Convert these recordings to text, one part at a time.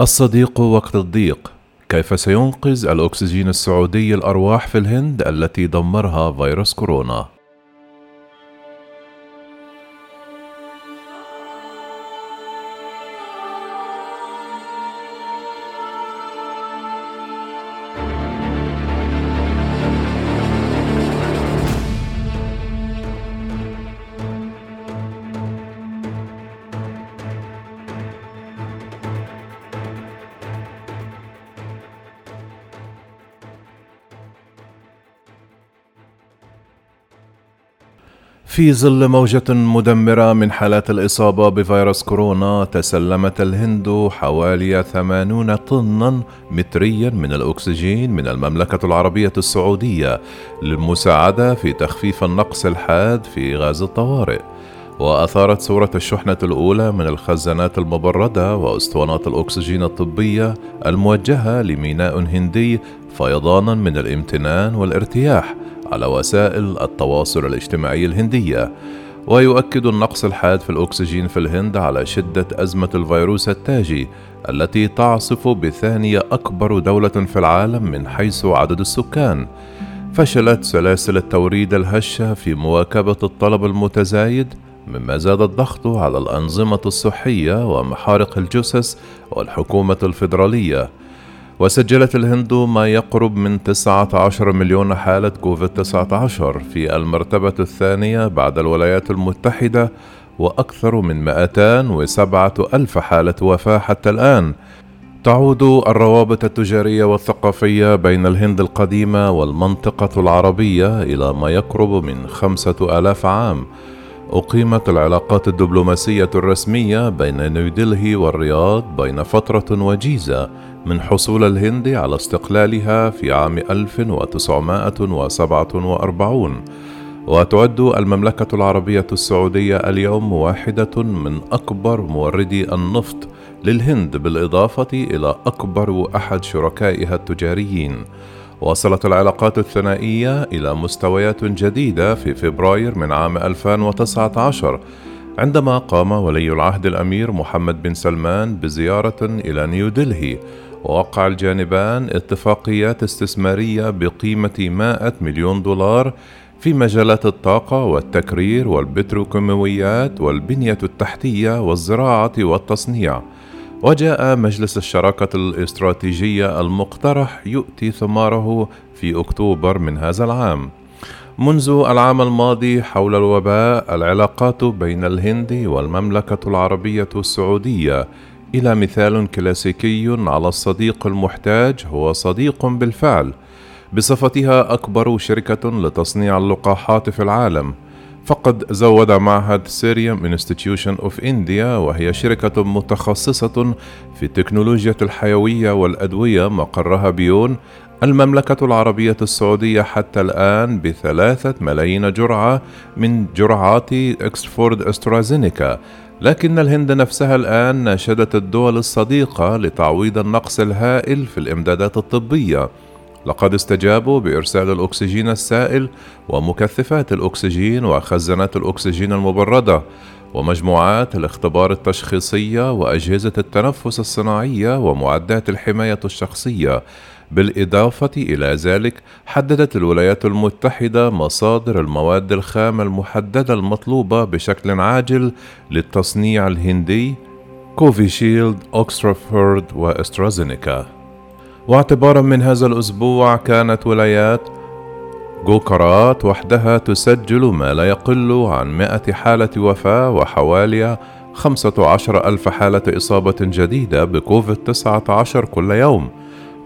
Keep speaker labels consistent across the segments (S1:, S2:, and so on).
S1: الصديق وقت الضيق كيف سينقذ الأكسجين السعودي الأرواح في الهند التي دمرها فيروس كورونا؟ في ظل موجة مدمرة من حالات الإصابة بفيروس كورونا تسلمت الهند حوالي 80 طنا متريا من الأكسجين من المملكة العربية السعودية للمساعدة في تخفيف النقص الحاد في غاز الطوارئ. وأثارت صورة الشحنة الأولى من الخزانات المبردة وأسطوانات الأكسجين الطبية الموجهة لميناء هندي فيضانا من الامتنان والارتياح على وسائل التواصل الاجتماعي الهندية ويؤكد النقص الحاد في الأكسجين في الهند على شدة أزمة الفيروس التاجي التي تعصف بثانية أكبر دولة في العالم من حيث عدد السكان. فشلت سلاسل التوريد الهشة في مواكبة الطلب المتزايد مما زاد الضغط على الأنظمة الصحية ومحارق الجثث والحكومة الفيدرالية. وسجلت الهند ما يقرب من 19 مليون حالة كوفيد 19 في المرتبة الثانية بعد الولايات المتحدة وأكثر من 207 ألف حالة وفاة حتى الآن. تعود الروابط التجارية والثقافية بين الهند القديمة والمنطقة العربية إلى ما يقرب من خمسة آلاف عام. أقيمت العلاقات الدبلوماسية الرسمية بين نيودلهي والرياض بين فترة وجيزة من حصول الهند على استقلالها في عام 1947 وتعد المملكة العربية السعودية اليوم واحدة من أكبر موردي النفط للهند بالإضافة إلى أكبر وأحد شركائها التجاريين. وصلت العلاقات الثنائية إلى مستويات جديدة في فبراير من عام 2019 عندما قام ولي العهد الأمير محمد بن سلمان بزيارة إلى نيودلهي ووقع الجانبان اتفاقيات استثمارية بقيمة 100 مليون دولار في مجالات الطاقة والتكرير والبتروكيماويات والبنية التحتية والزراعة والتصنيع. وجاء مجلس الشراكة الاستراتيجية المقترح يؤتي ثماره في أكتوبر من هذا العام. منذ العام الماضي حول الوباء العلاقات بين الهند والمملكة العربية السعودية إلى مثال كلاسيكي على الصديق المحتاج هو صديق بالفعل. بصفتها أكبر شركة لتصنيع اللقاحات في العالم. فقد زود معهد سيريوم institution of India وهي شركة متخصصة في التكنولوجيا الحيوية والأدوية مقرها بيون المملكة العربية السعودية حتى الآن بثلاثة ملايين جرعة من جرعات إكسفورد أسترازينيكا. لكن الهند نفسها الآن ناشدت الدول الصديقة لتعويض النقص الهائل في الإمدادات الطبية. لقد استجابوا بإرسال الأكسجين السائل ومكثفات الأكسجين وخزانات الأكسجين المبردة ومجموعات الاختبار التشخيصية وأجهزة التنفس الصناعية ومعدات الحماية الشخصية. بالإضافة إلى ذلك حددت الولايات المتحدة مصادر المواد الخام المحددة المطلوبة بشكل عاجل للتصنيع الهندي كوفيشيلد، أوكسفورد وأسترازينيكا واعتبارا من هذا الأسبوع كانت ولايات جوكرات وحدها تسجل ما لا يقل عن مئة حالة وفاة وحوالي خمسة عشر ألف حالة إصابة جديدة بكوفيد 19 كل يوم.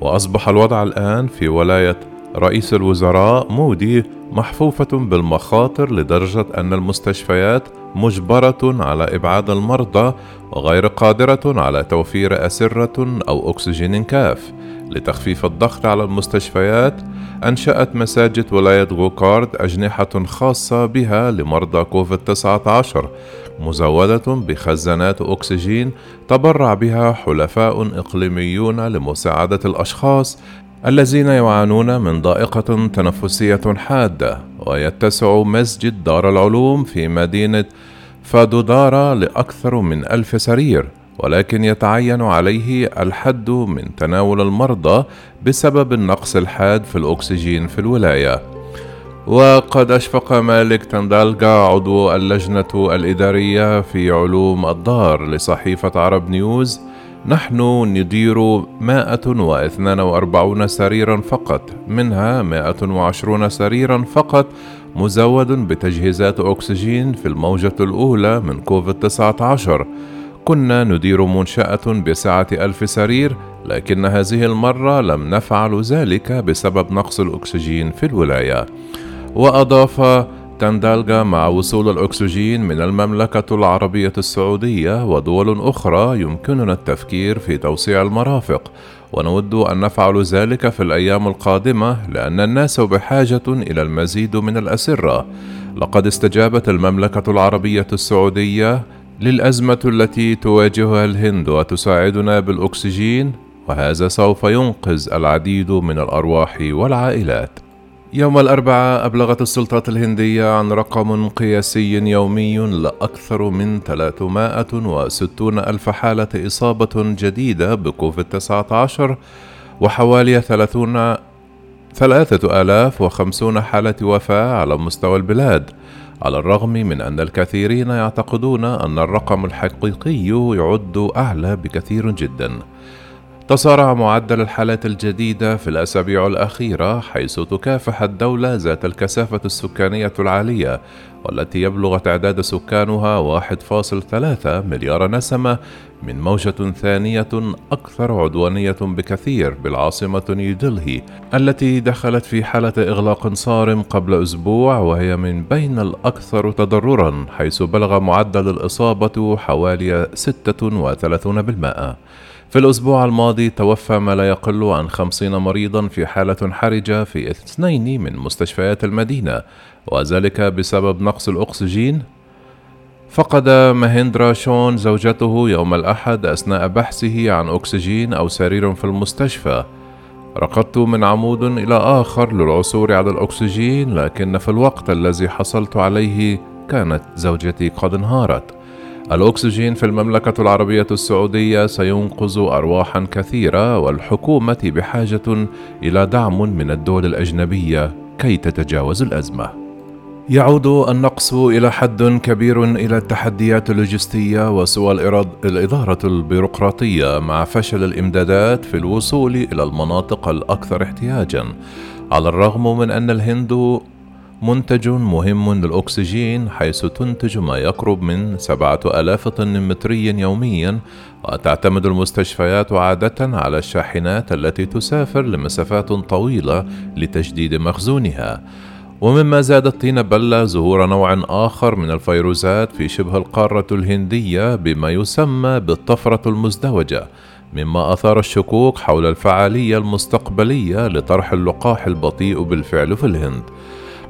S1: وأصبح الوضع الآن في ولاية رئيس الوزراء مودي محفوفة بالمخاطر لدرجة أن المستشفيات مجبرة على إبعاد المرضى وغير قادرة على توفير أسرة أو أكسجين كاف. لتخفيف الضغط على المستشفيات أنشأت مساجد ولاية غوكارد أجنحة خاصة بها لمرضى كوفيد 19 مزودة بخزانات أكسجين تبرع بها حلفاء إقليميون لمساعدة الأشخاص الذين يعانون من ضائقة تنفسية حادة ويتسع مسجد دار العلوم في مدينة فادودارا لأكثر من ألف سرير. ولكن يتعين عليه الحد من تناول المرضى بسبب النقص الحاد في الأكسجين في الولاية. وقد أشفق مالك تندالغا عضو اللجنة الإدارية في علوم الدار لصحيفة عرب نيوز. نحن ندير 142 سريرا فقط منها 120 سريرا فقط مزود بتجهيزات أكسجين في الموجة الأولى من كوفيد 19 كنا ندير منشأة بسعة ألف سرير لكن هذه المرة لم نفعل ذلك بسبب نقص الأكسجين في الولاية. وأضاف تندالغا مع وصول الأكسجين من المملكة العربية السعودية ودول أخرى يمكننا التفكير في توسيع المرافق. ونود أن نفعل ذلك في الأيام القادمة لأن الناس بحاجة إلى المزيد من الأسرة. لقد استجابت المملكة العربية السعودية للأزمة التي تواجهها الهند وتساعدنا بالأكسجين وهذا سوف ينقذ العديد من الأرواح والعائلات. يوم الأربعاء أبلغت السلطات الهندية عن رقم قياسي يومي لأكثر من 360 ألف حالة إصابة جديدة بكوفيد 19 وحوالي 30 ثلاثة آلاف وخمسون حالة وفاة على مستوى البلاد. على الرغم من أن الكثيرين يعتقدون أن الرقم الحقيقي يعد أعلى بكثير جداً. تصارع معدل الحالات الجديدة في الأسابيع الأخيرة حيث تكافح الدولة ذات الكثافة السكانية العالية والتي يبلغ تعداد سكانها 1.3 مليار نسمة من موجة ثانية أكثر عدوانية بكثير بالعاصمة نيودلهي التي دخلت في حالة إغلاق صارم قبل أسبوع وهي من بين الأكثر تضررا حيث بلغ معدل الإصابة حوالي 36% في الأسبوع الماضي توفى ما لا يقل عن خمسين مريضا في حالة حرجة في اثنين من مستشفيات المدينة وذلك بسبب نقص الأكسجين. فقد مهندرا شون زوجته يوم الأحد أثناء بحثه عن أكسجين أو سرير في المستشفى. ركضت من عمود إلى آخر للعثور على الأكسجين لكن في الوقت الذي حصلت عليه كانت زوجتي قد انهارت. الأكسجين في المملكة العربية السعودية سينقذ أرواحا كثيرة والحكومة بحاجة إلى دعم من الدول الأجنبية كي تتجاوز الأزمة. يعود النقص إلى حد كبير إلى التحديات اللوجستية وسوى الإدارة البيروقراطية مع فشل الإمدادات في الوصول إلى المناطق الأكثر احتياجًا، على الرغم من أن الهند منتج مهم للأكسجين حيث تنتج ما يقرب من سبعة ألاف طن متري يوميا وتعتمد المستشفيات عادة على الشاحنات التي تسافر لمسافات طويلة لتجديد مخزونها. ومما زاد الطين بلة ظهور نوع آخر من الفيروسات في شبه القارة الهندية بما يسمى بالطفرة المزدوجة مما أثار الشكوك حول الفعالية المستقبلية لطرح اللقاح البطيء بالفعل في الهند.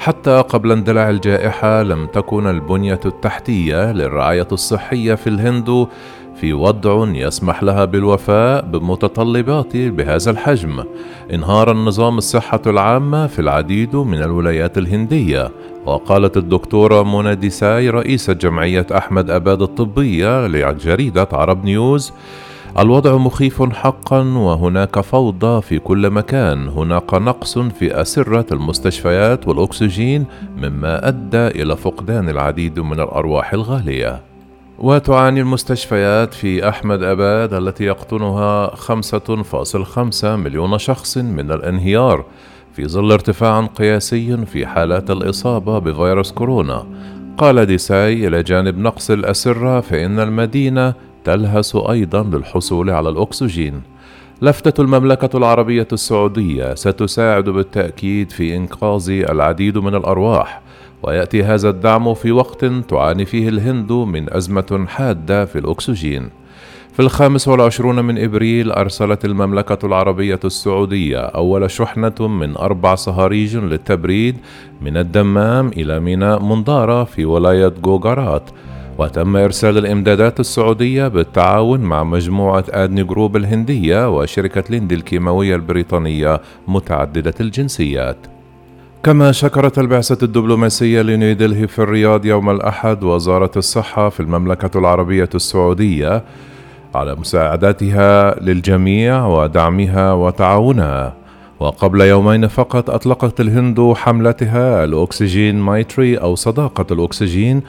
S1: حتى قبل اندلاع الجائحة لم تكن البنية التحتية للرعاية الصحية في الهند في وضع يسمح لها بالوفاء بمتطلبات بهذا الحجم. انهار النظام الصحة العامة في العديد من الولايات الهندية وقالت الدكتورة منى ديساي رئيسة جمعية أحمد أباد الطبية لجريدة عرب نيوز الوضع مخيف حقا وهناك فوضى في كل مكان. هناك نقص في أسرة المستشفيات والأكسجين مما أدى إلى فقدان العديد من الأرواح الغالية. وتعاني المستشفيات في أحمد أباد التي يقطنها 5.5 مليون شخص من الانهيار في ظل ارتفاع قياسي في حالات الإصابة بفيروس كورونا. قال ديساي إلى جانب نقص الأسرة فإن المدينة تلهس أيضا للحصول على الأكسجين لفتة المملكة العربية السعودية ستساعد بالتأكيد في إنقاذ العديد من الأرواح، ويأتي هذا الدعم في وقت تعاني فيه الهند من أزمة حادة في الأكسجين. في الخامس والعشرون من إبريل أرسلت المملكة العربية السعودية أول شحنة من أربع صهاريج للتبريد من الدمام إلى ميناء منظارة في ولاية جوجرات وتم إرسال الإمدادات السعودية بالتعاون مع مجموعة آدني جروب الهندية وشركة ليندي الكيماوية البريطانية متعددة الجنسيات. كما شكرت البعثة الدبلوماسية لنيودلهي في الرياض يوم الأحد وزارة الصحة في المملكة العربية السعودية على مساعدتها للجميع ودعمها وتعاونها. وقبل يومين فقط أطلقت الهند حملتها الأكسجين مايتري أو صداقة الأكسجين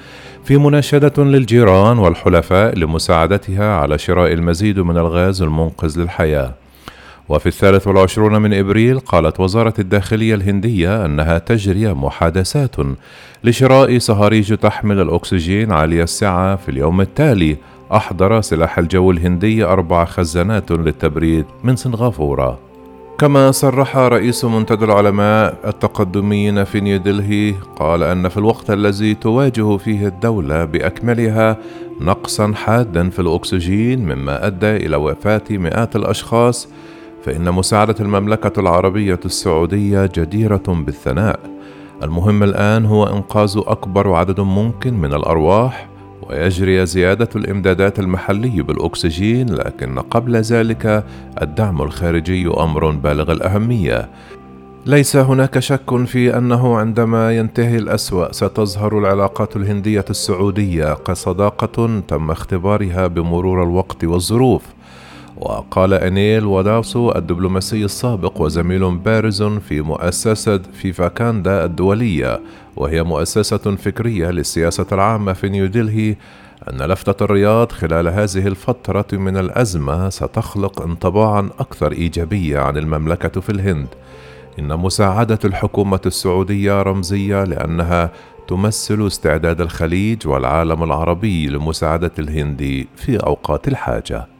S1: في مناشدة للجيران والحلفاء لمساعدتها على شراء المزيد من الغاز المنقذ للحياة. وفي الثالث والعشرون من إبريل قالت وزارة الداخلية الهندية أنها تجري محادثات لشراء صهاريج تحمل الأكسجين عالية السعة في اليوم التالي. أحضر سلاح الجو الهندي أربع خزانات للتبريد من سنغافورة. كما صرح رئيس منتدى العلماء التقدميين في نيودلهي قال أن في الوقت الذي تواجه فيه الدولة بأكملها نقصا حادا في الأكسجين مما أدى إلى وفاة مئات الأشخاص فإن مساعدة المملكة العربية السعودية جديرة بالثناء. المهم الآن هو إنقاذ أكبر عدد ممكن من الأرواح ويجري زيادة الإمدادات المحلي بالأكسجين لكن قبل ذلك الدعم الخارجي أمر بالغ الأهمية. ليس هناك شك في أنه عندما ينتهي الأسوأ ستظهر العلاقات الهندية السعودية كصداقة تم اختبارها بمرور الوقت والظروف. وقال أنيل وداوسو الدبلوماسي السابق وزميل بارز في مؤسسة فيفاكاندا الدولية وهي مؤسسة فكرية للسياسة العامة في نيودلهي أن لفتة الرياض خلال هذه الفترة من الأزمة ستخلق انطباعا أكثر إيجابية عن المملكة في الهند. إن مساعدة الحكومة السعودية رمزية لأنها تمثل استعداد الخليج والعالم العربي لمساعدة الهند في أوقات الحاجة.